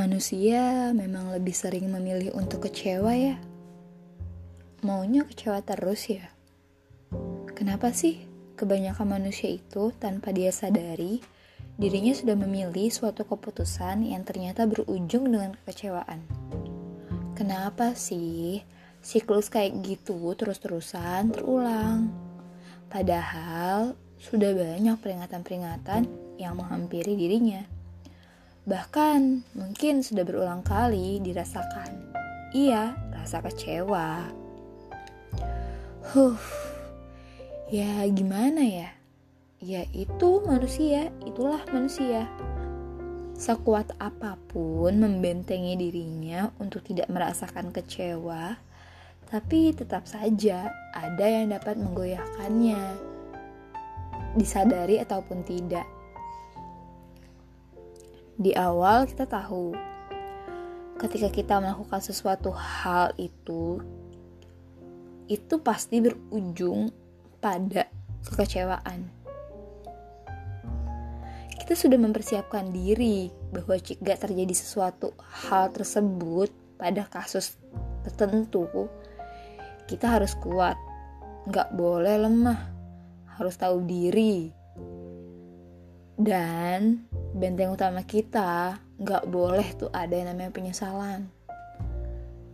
Manusia memang lebih sering memilih untuk kecewa ya. Maunya kecewa terus ya. Kenapa sih kebanyakan manusia itu tanpa dia sadari dirinya sudah memilih suatu keputusan yang ternyata berujung dengan kekecewaan? Kenapa sih siklus kayak gitu terus-terusan terulang? Padahal sudah banyak peringatan-peringatan yang menghampiri dirinya. Bahkan mungkin sudah berulang kali dirasakan. Iya, rasa kecewa. Huh, ya gimana ya? Ya itu manusia, itulah manusia. Sekuat apa pun membentengi dirinya untuk tidak merasakan kecewa, tapi tetap saja ada yang dapat menggoyahkannya, disadari ataupun tidak. Di awal kita tahu ketika kita melakukan sesuatu hal itu itu pasti berujung pada kekecewaan. Kita sudah mempersiapkan diri bahwa jika terjadi sesuatu hal tersebut pada kasus tertentu, kita harus kuat, nggak boleh lemah, harus tahu diri. Dan benteng utama kita nggak boleh tuh ada yang namanya penyesalan.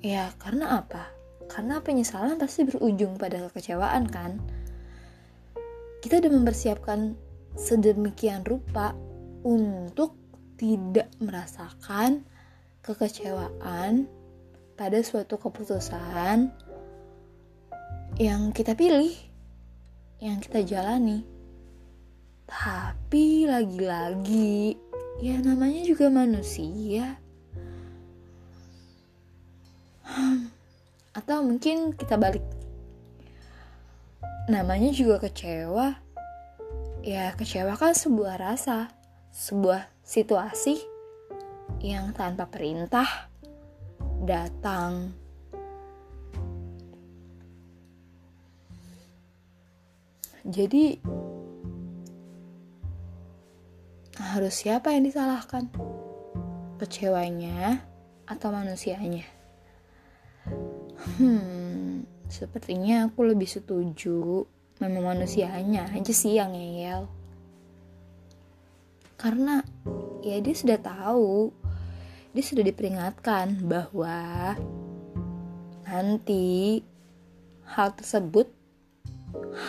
Ya karena apa? Karena penyesalan pasti berujung pada kekecewaan kan? Kita udah mempersiapkan sedemikian rupa untuk tidak merasakan kekecewaan pada suatu keputusan yang kita pilih, yang kita jalani. Tapi lagi-lagi ya namanya juga manusia. Hmm, atau mungkin kita balik. Namanya juga kecewa. Ya kecewa kan sebuah rasa, sebuah situasi yang tanpa perintah datang. Jadi harus siapa yang disalahkan? Kecewanya atau manusianya? Hmm, sepertinya aku lebih setuju memang manusianya aja sih yang ngeyel. Karena ya dia sudah tahu, dia sudah diperingatkan bahwa nanti hal tersebut,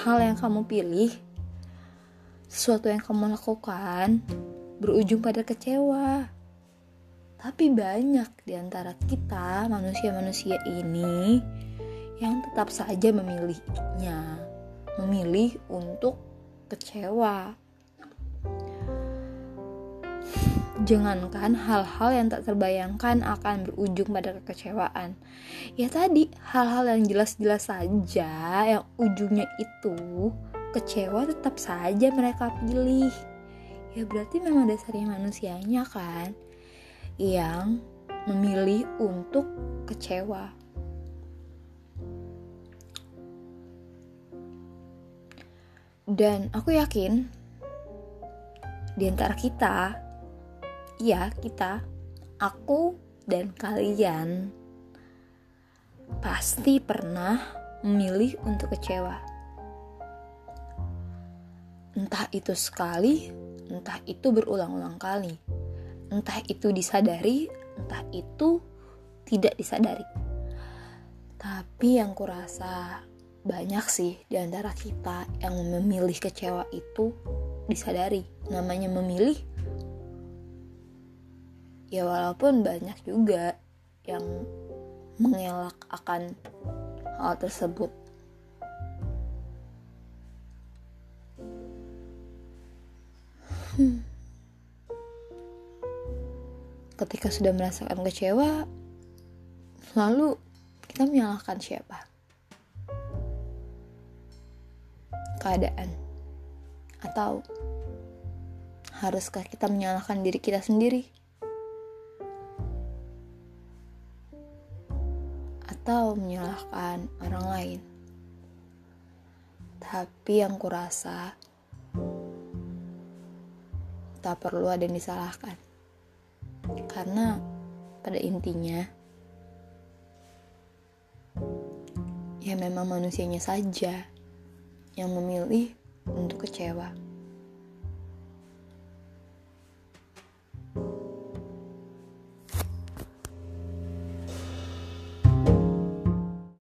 hal yang kamu pilih, sesuatu yang kamu lakukan berujung pada kecewa. Tapi banyak di antara kita, manusia-manusia ini, yang tetap saja memilihnya, memilih untuk kecewa. Jangankan hal-hal yang tak terbayangkan akan berujung pada kekecewaan. Ya tadi, hal-hal yang jelas-jelas saja yang ujungnya itu kecewa tetap saja mereka pilih ya berarti memang dasarnya manusianya kan yang memilih untuk kecewa. Dan aku yakin di antara kita, ya kita, aku dan kalian pasti pernah memilih untuk kecewa. Entah itu sekali entah itu berulang-ulang kali, entah itu disadari, entah itu tidak disadari. Tapi yang kurasa banyak sih di antara kita yang memilih kecewa itu disadari. Namanya memilih, ya walaupun banyak juga yang mengelak akan hal tersebut Hmm. Ketika sudah merasakan kecewa, lalu kita menyalahkan siapa? Keadaan. Atau haruskah kita menyalahkan diri kita sendiri? Atau menyalahkan orang lain? Tapi yang kurasa tak perlu ada yang disalahkan. Karena pada intinya ya memang manusianya saja yang memilih untuk kecewa.